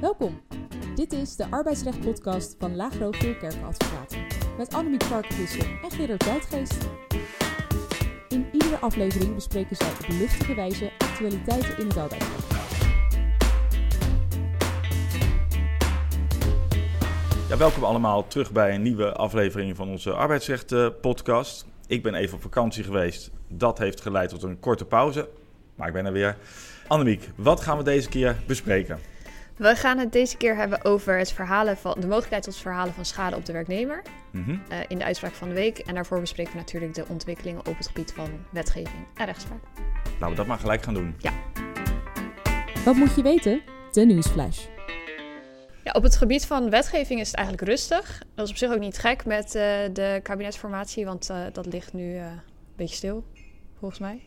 Welkom. Dit is de arbeidsrecht-podcast van Lagro Veerkerkenadvocaten met Annemiek Varkenvissel en Gerard Duitgeest. In iedere aflevering bespreken zij op luchtige wijze actualiteiten in het arbeidsrecht. Ja, welkom allemaal terug bij een nieuwe aflevering van onze arbeidsrecht-podcast. Ik ben even op vakantie geweest. Dat heeft geleid tot een korte pauze, maar ik ben er weer. Annemiek, wat gaan we deze keer bespreken? We gaan het deze keer hebben over het verhalen van, de mogelijkheid tot het verhalen van schade op de werknemer Mhm. eh, in de uitspraak van de week. En daarvoor bespreken we natuurlijk de ontwikkelingen op het gebied van wetgeving en rechtspraak. Laten we dat maar gelijk gaan doen. Wat moet je weten? De nieuwsflash. Ja, op het gebied van wetgeving is het eigenlijk rustig. Dat is op zich ook niet gek met eh, de kabinetsformatie, want eh, dat ligt nu eh, een beetje stil, volgens mij.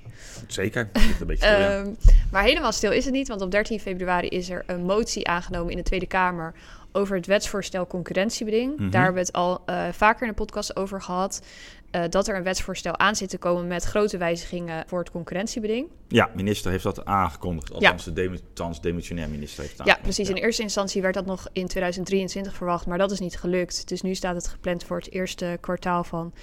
Zeker. Het ligt Een beetje stil, ja. Ehm, maar helemaal stil is het niet, want op 13 februari is er een motie aangenomen in de Tweede Kamer over het wetsvoorstel concurrentiebeding. Mhm. Daar hebben we het al eh, vaker in de podcast over gehad. eh, dat er een wetsvoorstel aan zit te komen met grote wijzigingen voor het concurrentiebeding. Ja, minister heeft dat aangekondigd. Althans, de demu- althans, demissionair minister heeft het Ja, precies. In eerste instantie werd dat nog in 2023 verwacht, maar dat is niet gelukt. Dus nu staat het gepland voor het eerste kwartaal van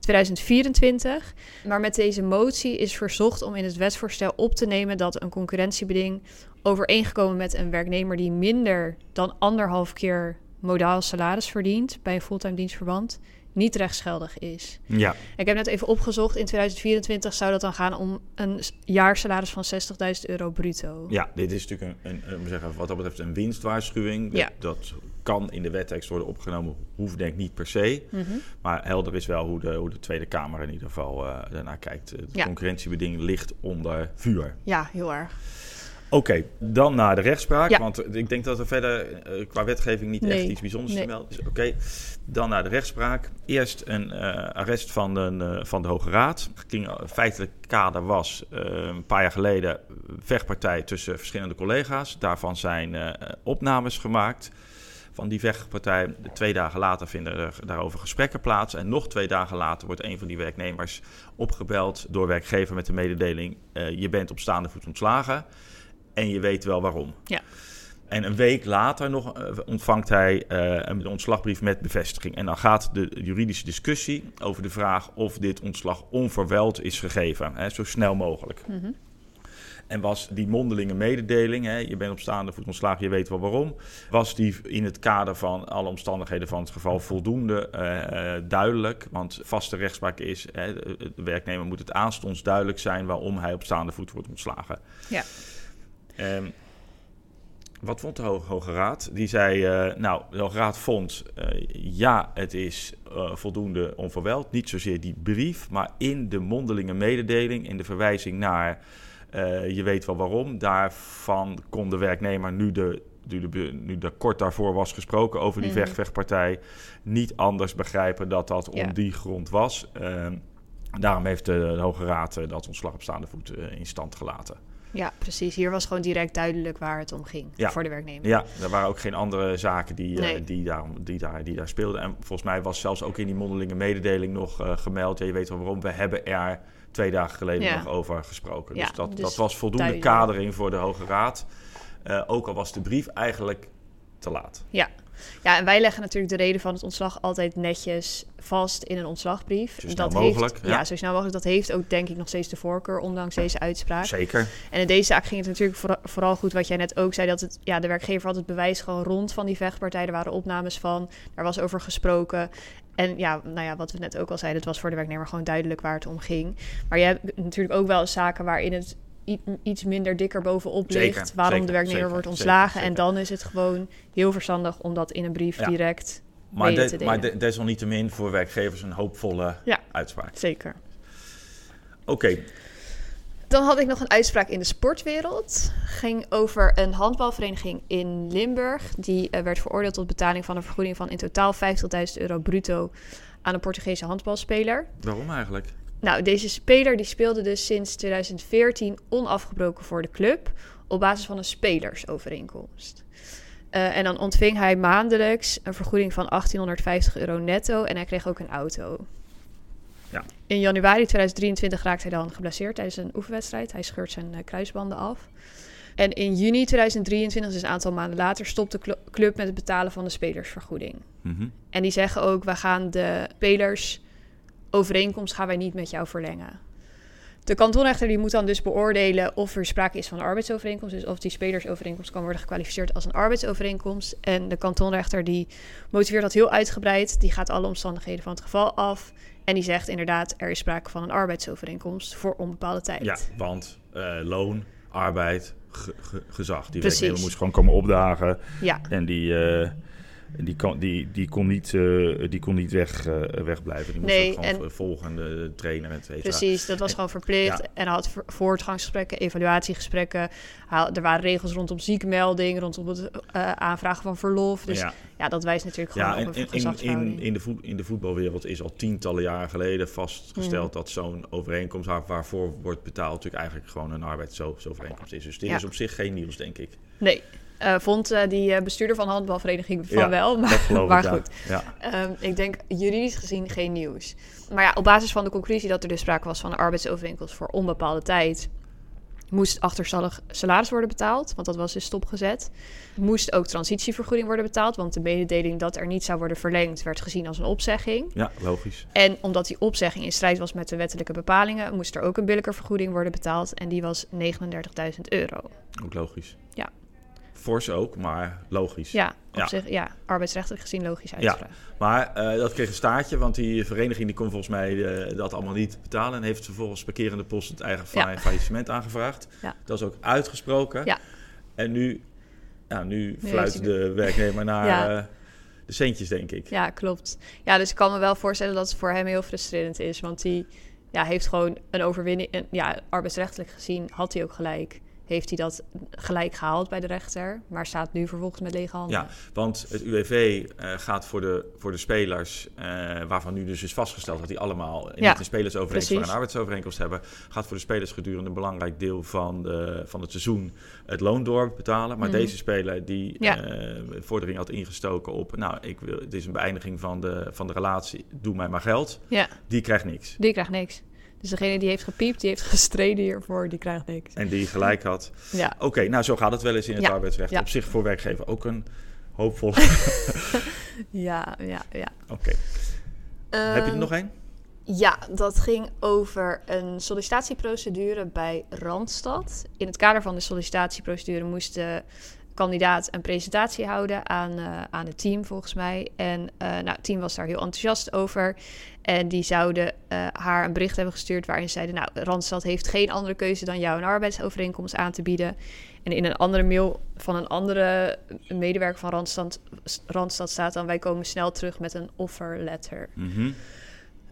2024. Maar met deze motie is verzocht om in het wetsvoorstel op te nemen dat een concurrentiebeding overeengekomen met een werknemer die minder dan anderhalf keer modaal salaris verdient bij een fulltime dienstverband niet rechtsgeldig is. Ja, Ik heb net even opgezocht, in 2024 zou dat dan gaan om een jaarsalaris van 60.000 euro bruto. ja, dit is natuurlijk een, een, een, zeggen, wat dat betreft een winstwaarschuwing. Ja. Dat, dat kan in de wettekst worden opgenomen, hoeft denk ik niet per se. Mhm. Maar helder is wel hoe de, hoe de Tweede Kamer in ieder geval eh, daarnaar kijkt. Ja. concurrentiebeding ligt onder vuur. Ja, heel erg. Oké, dan naar de rechtspraak. Ja. Want ik denk dat er verder eh, qua wetgeving niet Nee. echt iets bijzonders Nee. te melden is. Oké, dan naar de rechtspraak. Eerst een eh, arrest van de, van de Hoge Raad. Ging, feitelijk kader was een paar jaar geleden vechtpartij tussen verschillende collega's. Daarvan zijn opnames gemaakt. Van die vechtpartij. Twee dagen later vinden er daarover gesprekken plaats. En nog twee dagen later wordt een van die werknemers opgebeld door werkgever met de mededeling: eh, je bent op staande voet ontslagen. En je weet wel waarom. Ja. En een week later nog eh, ontvangt hij eh, een ontslagbrief met bevestiging. En dan gaat de juridische discussie over de vraag of dit ontslag onverwijld is gegeven. Hè, zo snel mogelijk. Mhm. En was die mondelinge mededeling, hè, je bent op staande voet ontslagen, je weet wel waarom, was die in het kader van alle omstandigheden van het geval voldoende eh, eh, duidelijk? Want vaste rechtspraak is, hè, de, werknemer moet het aanstonds duidelijk zijn waarom hij op staande voet wordt ontslagen. Ja. Ehm, wat vond de Hoge, Raad? Die zei, eh, nou, de Hoge Raad vond, ja, het is voldoende onverweld. Niet zozeer die brief, maar in de mondelinge mededeling, in de verwijzing naar, eh, je weet wel waarom, daarvan kon de werknemer nu de... Nu, de, nu kort daarvoor was gesproken over die Mhm. vechtvechtpartij, niet anders begrijpen dat dat om die grond was. Ehm, daarom heeft de, de Hoge Raad eh, dat ontslag op staande voet eh, in stand gelaten. Ja, precies. Hier was gewoon direct duidelijk waar het om ging Ja. voor de werknemer. Ja, er waren ook geen andere zaken die, die, daar, die, daar, die daar speelden. En volgens mij was zelfs ook in die mondelinge mededeling nog gemeld. Ja, je weet wel waarom. We hebben er twee dagen geleden Ja. nog over gesproken. Dus dat, dus dat was voldoende duidelijk. kadering voor de Hoge Raad. Eh, ook al was de brief eigenlijk te laat. Ja. Ja, en wij leggen natuurlijk de reden van het ontslag altijd netjes vast in een ontslagbrief. Zo snel dat mogelijk, Heeft, ja. ja. zo snel mogelijk. Dat heeft ook denk ik nog steeds de voorkeur, ondanks deze uitspraak. Zeker. En in deze zaak ging het natuurlijk vooral, vooral goed wat jij net ook zei. Dat het, ja, de werkgever had het bewijs gewoon rond van die vechtpartij. Er waren opnames van, daar was over gesproken. En ja, nou ja, wat we net ook al zeiden, het was voor de werknemer gewoon duidelijk waar het om ging. Maar je hebt natuurlijk ook wel zaken waarin het iets minder dikker bovenop ligt. Zeker, waarom zeker, de werknemer zeker, wordt ontslagen. En dan is het gewoon heel verstandig om dat in een brief Ja. direct Maar, de- te delen. maar de- desalniettemin voor werkgevers een hoopvolle Ja. uitspraak. Zeker. Oké, Dan had ik nog een uitspraak in de sportwereld. Ging over een handbalvereniging in Limburg. Die eh, werd veroordeeld tot betaling van een vergoeding van in totaal 50.000 euro bruto aan een Portugese handbalspeler. waarom eigenlijk? Nou, deze speler die speelde dus sinds 2014 onafgebroken voor de club op basis van een spelersovereenkomst. Eh, en dan ontving hij maandelijks een vergoeding van 1850 euro netto en hij kreeg ook een auto. Ja. In januari 2023 raakte hij dan geblesseerd tijdens een oefenwedstrijd. Hij scheurt zijn eh, kruisbanden af. En in juni 2023, dus een aantal maanden later, stopt de cl- club met het betalen van de spelersvergoeding. Mhm. En die zeggen ook, we gaan de spelersovereenkomst gaan wij niet met jou verlengen. De kantonrechter die moet dan dus beoordelen of er sprake is van een arbeidsovereenkomst. Dus of die spelersovereenkomst kan worden gekwalificeerd als een arbeidsovereenkomst. En de kantonrechter die motiveert dat heel uitgebreid. Die gaat alle omstandigheden van het geval af. En die zegt inderdaad, er is sprake van een arbeidsovereenkomst voor onbepaalde tijd. Ja, want eh, loon, arbeid, ge- ge- gezag. Die werknemer moest gewoon komen opdagen. Ja, En die, die, kon, die, die kon niet, eh, die kon niet weg, eh, wegblijven. Die moest Nee, ook gewoon en- volgen, de trainer, et cetera. precies. Dat was En- gewoon verplicht. ja. En hij had voor- voortgangsgesprekken, evaluatiegesprekken. Hij- Er waren regels rondom ziekmelding, rondom het eh, aanvragen van verlof. Dus ja. ja, dat wijst natuurlijk gewoon ja op en, een in, in, gezagsverhouding. in, in, de voet, in de voetbalwereld is al tientallen jaren geleden vastgesteld Mm. dat zo'n overeenkomst waar- waarvoor wordt betaald natuurlijk eigenlijk gewoon een arbeidsovereenkomst is. Dus dit is op zich geen nieuws, denk ik. Nee, eh, vond eh, die eh, bestuurder van de handbalvereniging van Ja, wel. Maar, ik, goed, Ja. Ehm, ik denk juridisch gezien geen nieuws. Maar ja, op basis van de conclusie dat er dus sprake was van een arbeidsovereenkomst voor onbepaalde tijd, moest achterstallig salaris worden betaald, want dat was dus stopgezet. Moest ook transitievergoeding worden betaald, want de mededeling dat er niet zou worden verlengd werd gezien als een opzegging. ja, logisch. En omdat die opzegging in strijd was met de wettelijke bepalingen, moest er ook een billijke vergoeding worden betaald en die was 39.000 euro. Ook logisch. Ja. Fors ook, maar logisch. Ja, op Ja. zich, ja, arbeidsrechtelijk gezien logisch Ja. uitspraak. Maar eh, dat kreeg een staartje, want die vereniging die kon volgens mij eh, dat allemaal niet betalen. En heeft vervolgens parkerende post het eigen fa- Ja. faillissement aangevraagd. Ja. Dat is ook uitgesproken. Ja. En nu, ja, nu heeft fluit de werknemer naar Ja. eh, de centjes, denk ik. Ja, klopt. Ja, dus ik kan me wel voorstellen dat het voor hem heel frustrerend is. Want hij ja, heeft gewoon een overwinning. en ja, arbeidsrechtelijk gezien had hij ook gelijk. Heeft hij dat gelijk gehaald bij de rechter. Maar staat nu vervolgens met lege handen. Ja, want het UWV eh, gaat voor de, voor de spelers, eh, waarvan nu dus is vastgesteld dat die allemaal Ja, niet een spelersovereenkomst, een arbeidsovereenkomst hebben, gaat voor de spelers gedurende een belangrijk deel van, de, van het seizoen het loon doorbetalen. Maar Mhm. deze speler die Ja. eh, vordering had ingestoken op, nou, ik wil, het is een beëindiging van de, van de relatie, doe mij maar geld, ja, die krijgt niks. die krijgt niks. Dus degene die heeft gepiept, die heeft gestreden hiervoor, die krijgt niks. En die gelijk had. Ja, Oké, nou zo gaat het wel eens in het Ja, arbeidsrecht. ja. Op zich voor werkgever ook een hoopvol. ja, ja, ja. Oké, heb je er Ehm, nog één? Ja, dat ging over een sollicitatieprocedure bij Randstad. In het kader van de sollicitatieprocedure moest de kandidaat een presentatie houden aan, eh, aan het team, volgens mij. En eh, nou, het team was daar heel enthousiast over. En die zouden eh, haar een bericht hebben gestuurd waarin ze zeiden... nou, Randstad heeft geen andere keuze dan jou een arbeidsovereenkomst aan te bieden. En in een andere mail van een andere medewerker van Randstad, Randstad staat dan... wij komen snel terug met een offer letter. Mhm.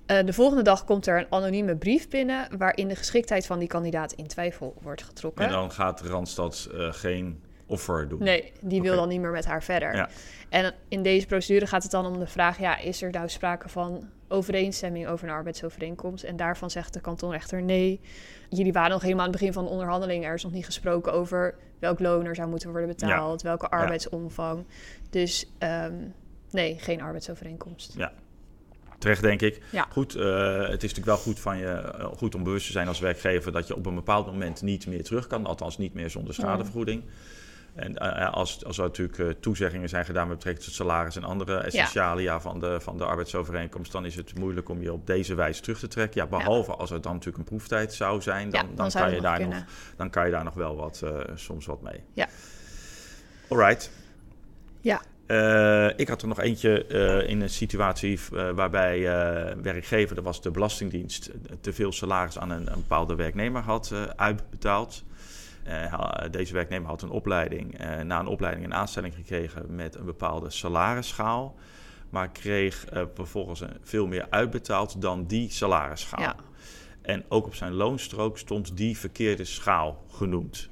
De volgende dag komt er een anonieme brief binnen waarin de geschiktheid van die kandidaat in twijfel wordt getrokken. En dan gaat Randstad geen offer doen. Nee, die wil dan niet meer met haar verder. Ja. En in deze procedure gaat het dan om de vraag: ja, is er nou sprake van overeenstemming over een arbeidsovereenkomst? En daarvan zegt de kantonrechter nee. Jullie waren nog helemaal aan het begin van de onderhandeling. Er is nog niet gesproken over welk loon er zou moeten worden betaald, welke arbeidsomvang. Dus ehm, nee, geen arbeidsovereenkomst. Terecht, denk ik. Ja. Goed, eh, het is natuurlijk wel goed, van je, eh, goed om bewust te zijn als werkgever dat je op een bepaald moment niet meer terug kan. Althans, niet meer zonder schadevergoeding. En eh, als, als er natuurlijk eh, toezeggingen zijn gedaan met betrekking tot salaris en andere essentialia van, de, van de arbeidsovereenkomst, dan is het moeilijk om je op deze wijze terug te trekken. Ja, behalve als er dan natuurlijk een proeftijd zou zijn, dan, Ja, dan kan, je nog daar kunnen. nog, dan kan je daar nog wel wat, eh, soms wat mee. Ja. Alright. Ja. Ik had er nog eentje in een situatie waarbij werkgever, dat was de Belastingdienst, te veel salaris aan een, een bepaalde werknemer had uitbetaald. Eh, deze werknemer had een opleiding, eh, na een opleiding een aanstelling gekregen met een bepaalde salarisschaal. Maar kreeg eh, vervolgens veel meer uitbetaald dan die salarisschaal. Ja. En ook op zijn loonstrook stond die verkeerde schaal genoemd.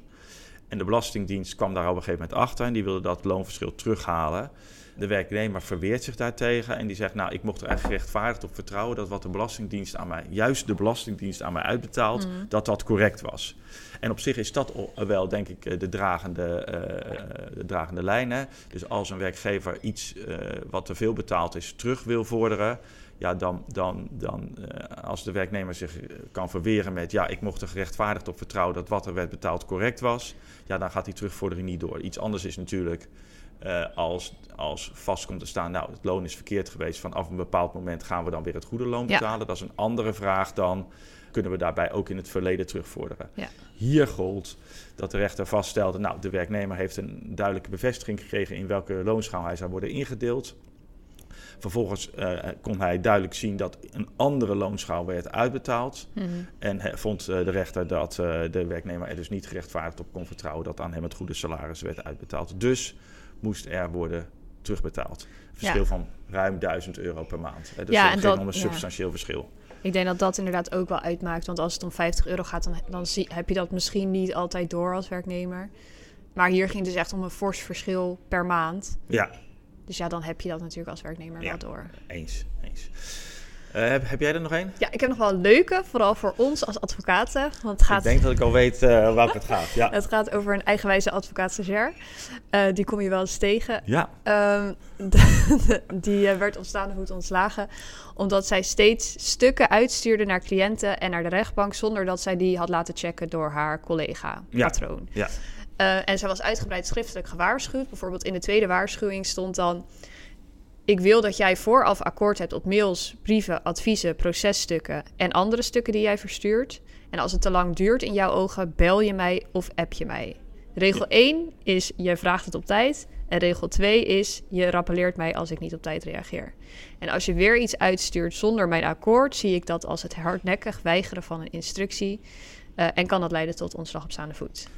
En de Belastingdienst kwam daar op een gegeven moment achter en die wilde dat loonverschil terughalen. De werknemer verweert zich daartegen en die zegt: Nou, ik mocht er eigenlijk gerechtvaardigd op vertrouwen dat wat de Belastingdienst aan mij, juist de Belastingdienst aan mij uitbetaalt, Mhm. dat dat correct was. En op zich is dat wel, denk ik, eh, de dragende, eh, de dragende lijn. Hè? Dus als een werkgever iets eh, wat te veel betaald is terug wil vorderen, Ja, dan, dan, dan als de werknemer zich kan verweren met... ja, ik mocht er gerechtvaardigd op vertrouwen dat wat er werd betaald correct was... ja, dan gaat die terugvordering niet door. Iets anders is natuurlijk als, als vast komt te staan... nou, het loon is verkeerd geweest. Vanaf een bepaald moment gaan we dan weer het goede loon betalen. Dat is een andere vraag dan kunnen we daarbij ook in het verleden terugvorderen. Ja. Hier gold dat de rechter vaststelde, nou, de werknemer heeft een duidelijke bevestiging gekregen in welke loonschaal hij zou worden ingedeeld. Vervolgens uh, kon hij duidelijk zien dat een andere loonschaal werd uitbetaald. Mhm. En vond uh, de rechter dat uh, de werknemer er dus niet gerechtvaardigd op kon vertrouwen dat aan hem het goede salaris werd uitbetaald. Dus moest er worden terugbetaald. Verschil Ja. van ruim 1000 euro per maand. Hè. Dus Ja, dat ging om een substantieel verschil. Ik denk dat dat inderdaad ook wel uitmaakt. Want als het om 50 euro gaat, dan, dan zie, heb je dat misschien niet altijd door als werknemer. Maar hier ging het dus echt om een fors verschil per maand. Ja, Dus ja, dan heb je dat natuurlijk als werknemer wel door. eens. eens. Eh, heb, heb jij er nog één? Ja, ik heb nog wel een leuke, vooral voor ons als advocaten. Want het gaat, Ik denk dat ik al weet eh welke het gaat. Ja. het gaat over een eigenwijze advocaat-stagiair. Eh, die kom je wel eens tegen. ja. Ehm, die werd op staande voet ontslagen omdat zij steeds stukken uitstuurde naar cliënten en naar de rechtbank zonder dat zij die had laten checken door haar collega, Ja. patroon. Ja. En zij was uitgebreid schriftelijk gewaarschuwd. Bijvoorbeeld in de tweede waarschuwing stond dan: Ik wil dat jij vooraf akkoord hebt op mails, brieven, adviezen, processtukken en andere stukken die jij verstuurt. En als het te lang duurt in jouw ogen, bel je mij of app je mij. Regel 1 is: je vraagt het op tijd. En regel 2 is: je rappeleert mij als ik niet op tijd reageer. En als je weer iets uitstuurt zonder mijn akkoord, zie ik dat als het hardnekkig weigeren van een instructie. eh, en kan dat leiden tot ontslag op staande voet.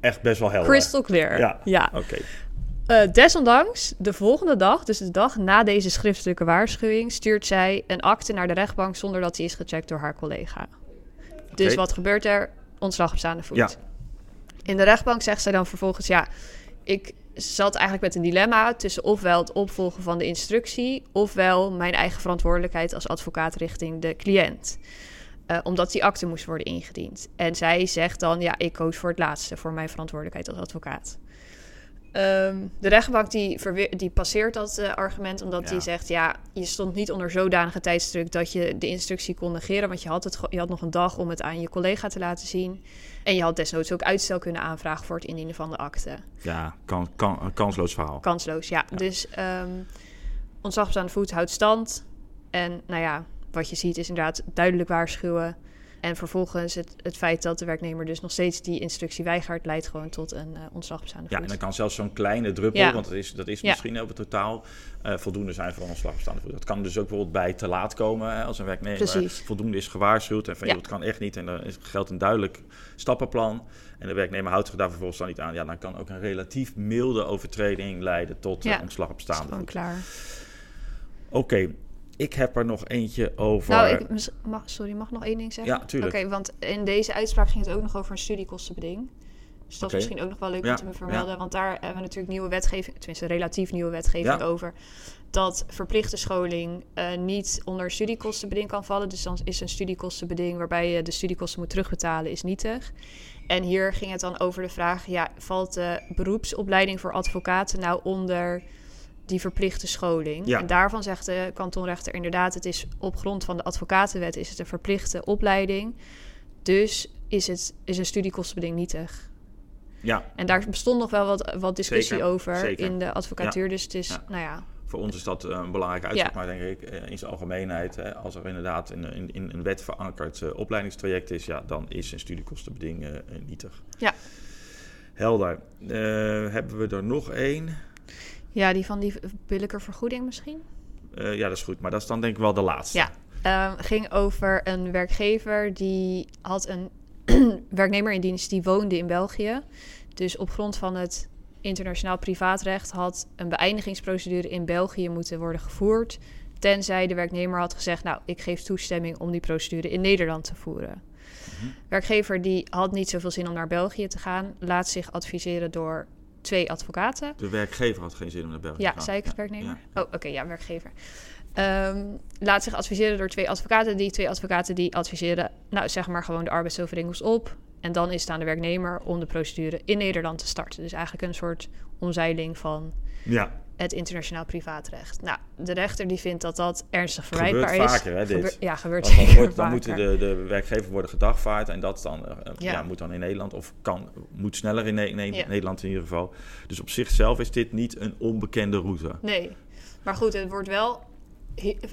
Echt best wel helder. Crystal clear. Ja. ja. Oké. Eh, desondanks, de volgende dag, dus de dag na deze schriftelijke waarschuwing, stuurt zij een akte naar de rechtbank zonder dat die is gecheckt door haar collega. Dus wat gebeurt er? Ontslag op staande voet. Ja. In de rechtbank zegt zij dan vervolgens: Ja, ik zat eigenlijk met een dilemma tussen ofwel het opvolgen van de instructie, ofwel mijn eigen verantwoordelijkheid als advocaat richting de cliënt. Eh, omdat die akte moest worden ingediend. En zij zegt dan: Ja, ik koos voor het laatste, voor mijn verantwoordelijkheid als advocaat. Ehm, de rechtbank die, die passeert dat eh, argument omdat Ja. die zegt... ja, je stond niet onder zodanige tijdsdruk dat je de instructie kon negeren... want je had, het, je had nog een dag om het aan je collega te laten zien. En je had desnoods ook uitstel kunnen aanvragen voor het indienen van de akte. Ja, kan, kansloos verhaal. Kansloos, ja. Ja. Dus ontslag op staande voet houdt stand. En nou ja, wat je ziet is inderdaad duidelijk waarschuwen... En vervolgens het, het feit dat de werknemer dus nog steeds die instructie weigert... leidt gewoon tot een eh, ontslag op staande Ja, en dan kan zelfs zo'n kleine druppel, Ja. want dat is, dat is Ja. misschien over totaal eh, voldoende zijn voor een ontslagstaande voet. Dat kan dus ook bijvoorbeeld bij te laat komen hè, als een werknemer Precies. voldoende is gewaarschuwd en van Ja. joh, het kan echt niet en er is- geldt een duidelijk stappenplan en de werknemer houdt zich daar vervolgens dan niet aan. Ja, dan kan ook een relatief milde overtreding leiden tot eh, Ja. ontslag op is staande gewoon voet. klaar. Oké, ik heb er nog eentje over. Nou, ik mag, sorry, mag nog één ding zeggen? Ja, tuurlijk. Oké, want in deze uitspraak ging het ook nog over een studiekostenbeding. Dus dat is misschien ook nog wel leuk Ja, om te vermelden. Want daar hebben we natuurlijk nieuwe wetgeving, tenminste relatief nieuwe wetgeving Ja. over. Dat verplichte scholing eh, niet onder studiekostenbeding kan vallen. Dus dan is een studiekostenbeding waarbij je de studiekosten moet terugbetalen, is nietig. En hier ging het dan over de vraag: ja, valt de beroepsopleiding voor advocaten nou onder die verplichte scholing? Ja. En daarvan zegt de kantonrechter inderdaad: het is op grond van de advocatenwet is het een verplichte opleiding. Dus is, het, is een studiekostenbeding nietig. Ja, En daar bestond nog wel wat, wat discussie Zeker, over zeker. in de advocatuur. Dus het is, Ja. nou ja, voor ons is dat eh, een belangrijke uitspraak, Ja. maar denk ik eh, in zijn algemeenheid, hè, als er inderdaad in, in, in een wet verankerd eh, opleidingstraject is, ja, dan is een studiekostenbeding nietig. Ja. Helder. Hebben we er nog één? Ja, die van die billijke vergoeding misschien. Eh, ja, dat is goed, maar dat is dan denk ik wel de laatste. Ja. Ehm, ging over een werkgever die had een werknemer in dienst die woonde in België. Dus op grond van het internationaal privaatrecht had een beëindigingsprocedure in België moeten worden gevoerd. Tenzij de werknemer had gezegd, nou, ik geef toestemming om die procedure in Nederland te voeren. Mhm. Werkgever die had niet zoveel zin om naar België te gaan, laat zich adviseren door twee advocaten. De werkgever had geen zin om naar België Ja, te gaan. zei ik werknemer? ja. Oh, oké, ja, werkgever. Ehm, laat zich adviseren door twee advocaten. Die twee advocaten die adviseren, nou zeg maar gewoon de arbeidsovereenkomst op. En dan is het aan de werknemer om de procedure in Nederland te starten. Dus eigenlijk een soort omzeiling van Ja, het internationaal privaatrecht. Nou, de rechter die vindt dat dat ernstig verwijtbaar is. vaker, hè, dit. Ja, gebeurt dan, wordt, dan vaker. moeten de, de werkgever worden gedagvaard en dat dan, eh, ja. Ja. moet dan in Nederland of kan, moet sneller in Ja. Nederland in ieder geval. Dus op zichzelf is dit niet een onbekende route. Nee, maar goed, het wordt wel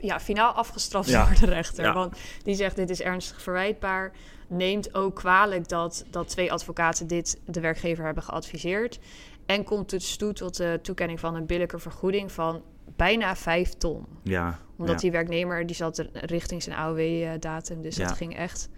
ja, finaal afgestraft Ja. door de rechter. Want die zegt dit is ernstig verwijtbaar. Neemt ook kwalijk dat, dat twee advocaten dit de werkgever hebben geadviseerd. En komt dus toe tot de toekenning van een billijke vergoeding van bijna 5 ton. Ja, Omdat ja. die werknemer die zat richting zijn AOW-datum. Dus Ja. het ging echt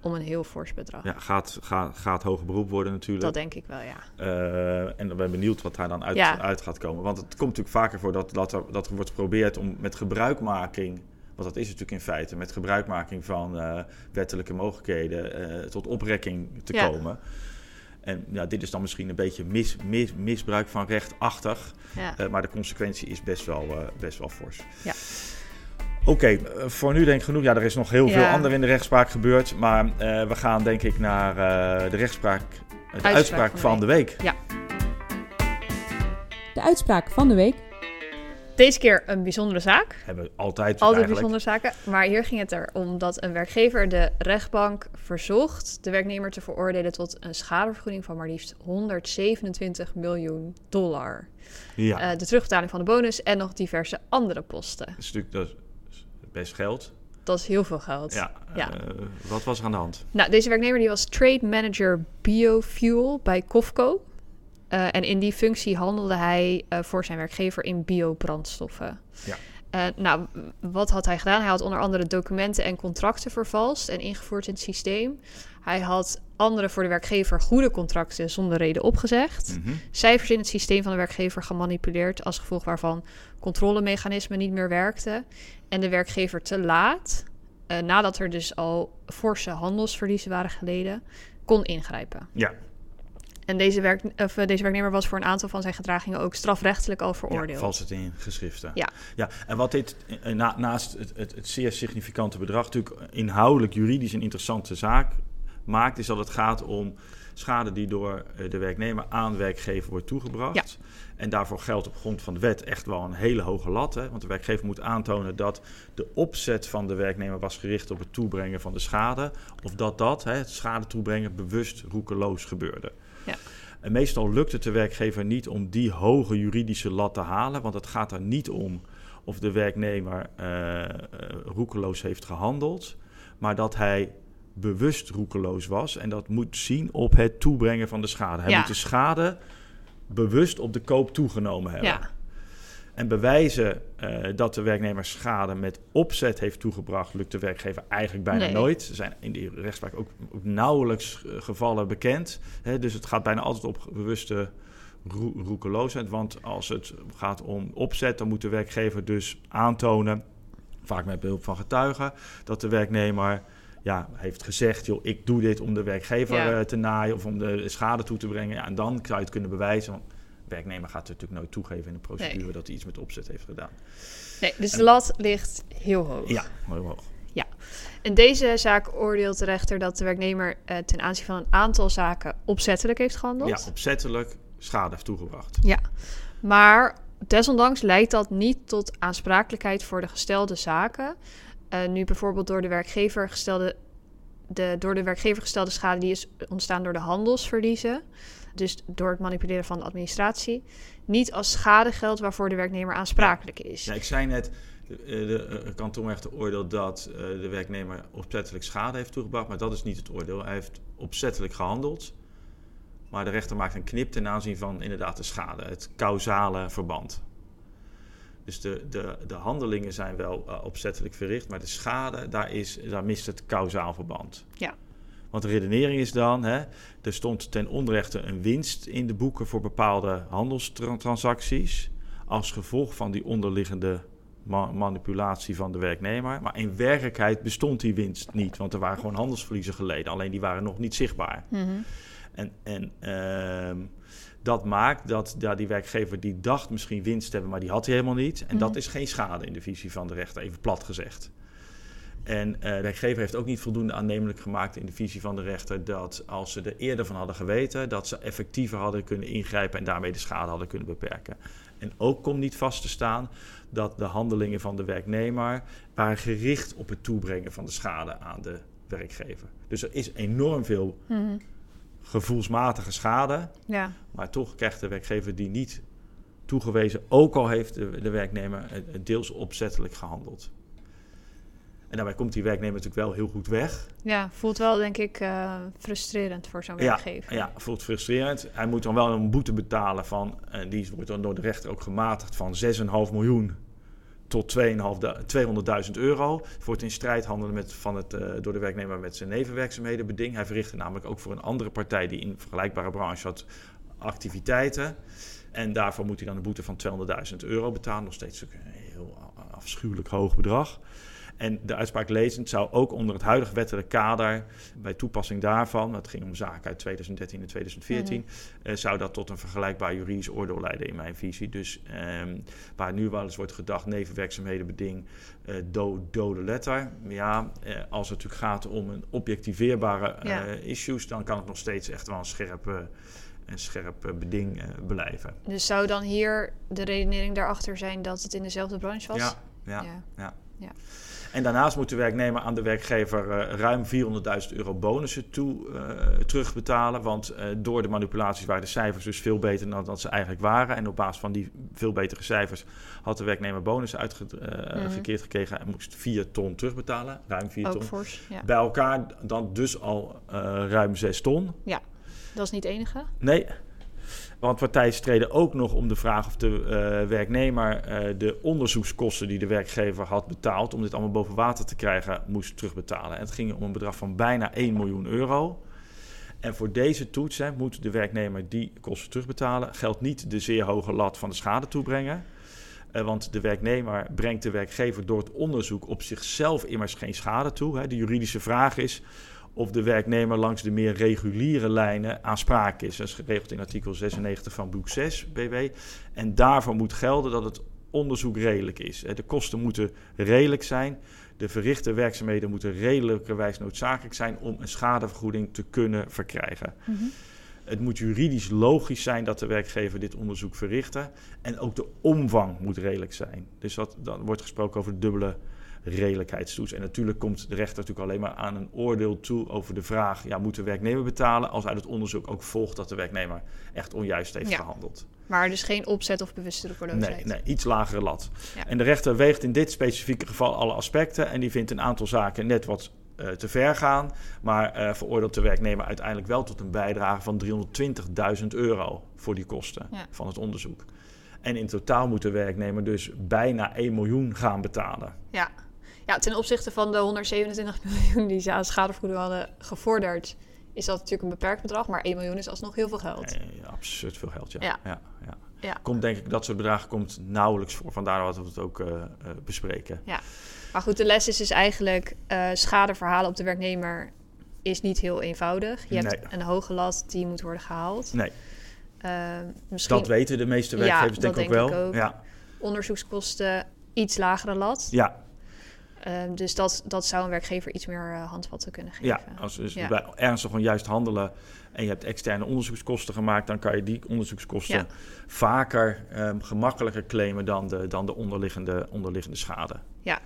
om een heel fors bedrag. Ja, gaat, gaat, gaat hoger beroep worden natuurlijk. Dat denk ik wel, ja. Eh, en dan ben ik benieuwd wat daar dan uit, Ja. uit gaat komen. Want het komt natuurlijk vaker voor dat, dat, er, dat er wordt geprobeerd om met gebruikmaking... Want dat is het natuurlijk in feite. Met gebruikmaking van eh, wettelijke mogelijkheden eh, tot oprekking te Ja. komen. En ja, dit is dan misschien een beetje mis, mis, misbruik van rechtachtig. ja. Eh, maar de consequentie is best wel, eh, best wel fors. Ja. Oké, eh, voor nu denk ik genoeg. Ja, er is nog heel veel Ja. ander in de rechtspraak gebeurd. Maar we gaan denk ik naar de rechtspraak, de uitspraak, van, de week. De uitspraak van de week. Deze keer een bijzondere zaak. Hebben we altijd, Altijd bijzondere zaken. Maar hier ging het erom dat een werkgever de rechtbank verzocht de werknemer te veroordelen tot een schadevergoeding van maar liefst 127 miljoen dollar. Ja, Eh, de terugbetaling van de bonus en nog diverse andere posten. dat is natuurlijk dat is best geld. Dat is heel veel geld. Ja, Ja. eh, wat was er aan de hand? Nou, deze werknemer die was trade manager biofuel bij Cofco. Eh, en in die functie handelde hij eh, voor zijn werkgever in biobrandstoffen. Ja. Eh, nou, wat had hij gedaan? Hij had onder andere documenten en contracten vervalst en ingevoerd in het systeem. Hij had andere voor de werkgever goede contracten zonder reden opgezegd. Mhm. Cijfers in het systeem van de werkgever gemanipuleerd, als gevolg waarvan controlemechanismen niet meer werkten. En de werkgever te laat, nadat er dus al forse handelsverliezen waren geleden, kon ingrijpen. Ja, En deze, werk, of, eh, deze werknemer was voor een aantal van zijn gedragingen ook strafrechtelijk al ja veroordeeld. vals het in geschriften. Ja. ja. En wat dit, eh, na, naast het, het, het zeer significante bedrag, natuurlijk inhoudelijk juridisch een interessante zaak maakt, is dat het gaat om schade die door eh, de werknemer aan werkgever wordt toegebracht. En daarvoor geldt op grond van de wet echt wel een hele hoge lat. Hè? Want de werkgever moet aantonen dat de opzet van de werknemer was gericht op het toebrengen van de schade. Of dat dat, hè, het schade toebrengen, bewust roekeloos gebeurde. Ja. En meestal lukt het de werkgever niet om die hoge juridische lat te halen. Want het gaat er niet om of de werknemer eh, eh, roekeloos heeft gehandeld. Maar dat hij bewust roekeloos was. En dat moet zien op het toebrengen van de schade. Hij Ja. moet de schade bewust op de koop toegenomen hebben. Ja, En bewijzen eh, dat de werknemer schade met opzet heeft toegebracht, lukt de werkgever eigenlijk bijna Nee. nooit. Er zijn in die rechtspraak ook, ook nauwelijks eh, gevallen bekend. Hè, dus het gaat bijna altijd op bewuste roe- roekeloosheid. Want als het gaat om opzet, dan moet de werkgever dus aantonen, vaak met behulp van getuigen, dat de werknemer ja, heeft gezegd: joh, ik doe dit om de werkgever Ja. eh, te naaien of om de schade toe te brengen. Ja, en dan zou je het kunnen bewijzen. Want werknemer gaat het natuurlijk nooit toegeven in de procedure Nee. dat hij iets met opzet heeft gedaan. nee, dus de lat ligt heel hoog. Ja, heel hoog. In deze zaak oordeelt de rechter dat de werknemer eh, ten aanzien van een aantal zaken opzettelijk heeft gehandeld. Ja, opzettelijk schade heeft toegebracht. Ja, maar desondanks leidt dat niet tot aansprakelijkheid voor de gestelde zaken. Eh, nu bijvoorbeeld door de werkgever gestelde, de, door de werkgever gestelde schade die is ontstaan door de handelsverliezen. Dus door het manipuleren van de administratie. Niet als schadegeld waarvoor de werknemer aansprakelijk is. Ja, ik zei net, de, de, eh, kantonrechter oordeelt dat eh, de werknemer opzettelijk schade heeft toegebracht, maar dat is niet het oordeel. Hij heeft opzettelijk gehandeld, maar de rechter maakt een knip ten aanzien van inderdaad de schade, het causale verband. Dus de, de, de handelingen zijn wel eh, opzettelijk verricht, maar de schade, daar, is, daar mist het causaal verband. Ja. Want de redenering is dan, hè, er stond ten onrechte een winst in de boeken voor bepaalde handelstransacties. Als gevolg van die onderliggende ma- manipulatie van de werknemer. Maar in werkelijkheid bestond die winst niet, want er waren gewoon handelsverliezen geleden. Alleen die waren nog niet zichtbaar. Mhm. En, en ehm, dat maakt dat ja, die werkgever die dacht misschien winst te hebben, maar die had hij helemaal niet. En dat Mhm. is geen schade in de visie van de rechter, even plat gezegd. En uh, de werkgever heeft ook niet voldoende aannemelijk gemaakt in de visie van de rechter dat als ze er eerder van hadden geweten, dat ze effectiever hadden kunnen ingrijpen en daarmee de schade hadden kunnen beperken. En ook komt niet vast te staan dat de handelingen van de werknemer waren gericht op het toebrengen van de schade aan de werkgever. Dus er is enorm veel Mhm. gevoelsmatige schade, Ja, maar toch krijgt de werkgever die niet toegewezen, ook al heeft de, de werknemer eh, deels opzettelijk gehandeld. En daarbij komt die werknemer natuurlijk wel heel goed weg. ja voelt wel denk ik eh, frustrerend voor zo'n Ja, werkgever. Ja, voelt frustrerend. Hij moet dan wel een boete betalen van, en die wordt dan door de rechter ook gematigd van 6,5 miljoen tot 2.500 200.000 euro. Voor het in strijd handelen met, van het, eh, door de werknemer met zijn nevenwerkzaamheden beding. Hij verrichtte namelijk ook voor een andere partij die in vergelijkbare branche had activiteiten. En daarvoor moet hij dan een boete van 200.000 euro betalen. Nog steeds een heel afschuwelijk hoog bedrag. En de uitspraak lezend zou ook onder het huidige wettelijk kader, bij toepassing daarvan, het ging om zaken uit 2013 en 2014, eh, zou dat tot een vergelijkbaar juridisch oordeel leiden in mijn visie. Dus ehm, waar nu wel eens wordt gedacht, nevenwerkzaamheden beding, eh, do, dode letter. Ja, eh, als het natuurlijk gaat om een objectiveerbare Ja. issues, dan kan het nog steeds echt wel een scherp, een scherp beding blijven. Dus zou dan hier de redenering daarachter zijn dat het in dezelfde branche was? Ja, ja. Ja. ja. Ja. En daarnaast moet de werknemer aan de werkgever eh, ruim 400.000 euro bonussen toe eh, terugbetalen. Want eh, door de manipulaties waren de cijfers dus veel beter dan dat ze eigenlijk waren. En op basis van die veel betere cijfers had de werknemer bonussen uitgekeerd Mhm. gekregen en moest 4 ton terugbetalen. Ruim 4 Ook ton. fors, ja. Bij elkaar dan dus al ruim 6 ton. Dat is niet het enige? Nee. Want partijen streden ook nog om de vraag of de eh, werknemer eh, de onderzoekskosten die de werkgever had betaald om dit allemaal boven water te krijgen, moest terugbetalen. En het ging om een bedrag van bijna 1 miljoen euro. En voor deze toets moet de werknemer die kosten terugbetalen. Geldt niet de zeer hoge lat van de schade toebrengen. Eh, want de werknemer brengt de werkgever door het onderzoek op zichzelf immers geen schade toe. Hè. De juridische vraag is of de werknemer langs de meer reguliere lijnen aansprakelijk is. Dat is geregeld in artikel 96 van boek 6 BW. En daarvoor moet gelden dat het onderzoek redelijk is. De kosten moeten redelijk zijn. De verrichte werkzaamheden moeten redelijkerwijs noodzakelijk zijn om een schadevergoeding te kunnen verkrijgen. Mhm. Het moet juridisch logisch zijn dat de werkgever dit onderzoek verrichtte. En ook de omvang moet redelijk zijn. Dus dat, dan wordt gesproken over de dubbele redelijkheidstoets. En natuurlijk komt de rechter natuurlijk alleen maar aan een oordeel toe over de vraag: ja, moet de werknemer betalen? Als uit het onderzoek ook volgt dat de werknemer echt onjuist heeft Ja. gehandeld. Maar dus geen opzet of bewuste Nee, roekeloosheid? nee, iets lagere lat. Ja. En de rechter weegt in dit specifieke geval alle aspecten. En die vindt een aantal zaken net wat eh, te ver gaan. Maar eh, veroordeelt de werknemer uiteindelijk wel tot een bijdrage van 320.000 euro voor die kosten Ja. van het onderzoek. En in totaal moet de werknemer dus bijna 1 miljoen gaan betalen. Ja. Ja, ten opzichte van de 127 miljoen die ze aan schadevergoeding hadden gevorderd, is dat natuurlijk een beperkt bedrag. Maar 1 miljoen is alsnog heel veel geld. Eh, absurd veel geld, ja. Ja. ja. ja, Ja. Komt denk ik, dat soort bedragen komt nauwelijks voor. Vandaar dat we het ook eh, eh, bespreken. Maar goed, de les is dus eigenlijk eh schadeverhalen op de werknemer is niet heel eenvoudig. Je hebt een hoge lat die moet worden gehaald. Nee, Eh, misschien dat weten de meeste Ja, werkgevers denk ik ook denk wel. ik ook. Ja, onderzoekskosten iets lagere lat. ja, Eh, dus dat, dat zou een werkgever iets meer eh, handvatten kunnen geven. Ja, als dus Ja. bij ernstig onjuist handelen en je hebt externe onderzoekskosten gemaakt, dan kan je die onderzoekskosten Ja. vaker ehm, gemakkelijker claimen dan de, dan de onderliggende, onderliggende schade. Ja,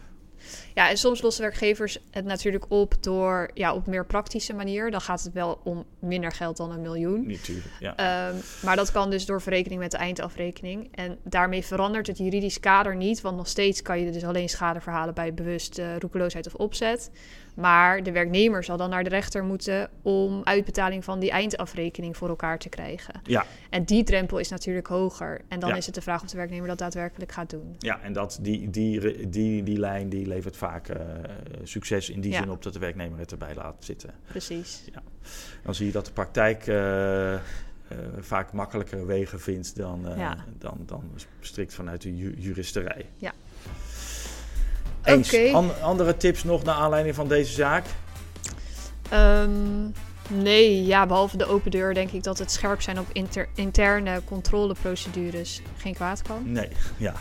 en soms lossen werkgevers het natuurlijk op door ja, op meer praktische manier. Dan gaat het wel om minder geld dan een miljoen. Natuurlijk. Ja. Ehm, maar dat kan dus door verrekening met de eindafrekening. En daarmee verandert het juridisch kader niet. Want nog steeds kan je dus alleen schade verhalen bij bewust eh, roekeloosheid of opzet. Maar de werknemer zal dan naar de rechter moeten om uitbetaling van die eindafrekening voor elkaar te krijgen. ja, En die drempel is natuurlijk hoger. En dan Ja. is het de vraag of de werknemer dat daadwerkelijk gaat doen. ja, en dat, die, die, die, die lijn die levert vaak eh, succes in die Ja. zin op dat de werknemer het erbij laat zitten. Precies. Dan zie je dat de praktijk eh, eh, vaak makkelijker wegen vindt dan, Ja. dan, dan strikt vanuit de ju- juristerij. Ja. Eens. An- andere tips nog naar aanleiding van deze zaak? Ehm, nee, ja, behalve de open deur denk ik dat het scherp zijn op inter- interne controleprocedures geen kwaad kan. Nee, ja.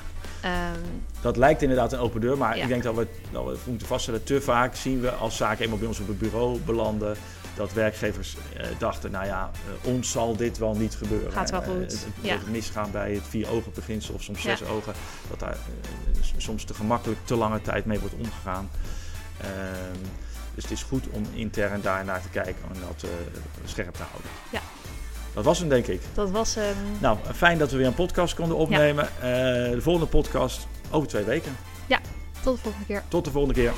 Ehm, Dat lijkt inderdaad een open deur, maar Ja. ik denk dat we, dat we moeten vaststellen, te vaak zien we als zaken eenmaal bij ons op het bureau belanden, dat werkgevers eh, dachten, nou ja, eh, ons zal dit wel niet gebeuren. Gaat wel Eh, goed, het- het- ja. Misgaan bij het vier ogen beginsel of soms Ja. zes ogen, dat daar soms te gemakkelijk te lange tijd mee wordt omgegaan. Ehm, dus het is goed om intern daar naar te kijken en dat scherp te houden. Ja. Dat was hem, denk ik. dat was hem. Nou, fijn dat we weer een podcast konden opnemen. De volgende podcast over twee weken. Tot de volgende keer. Tot de volgende keer.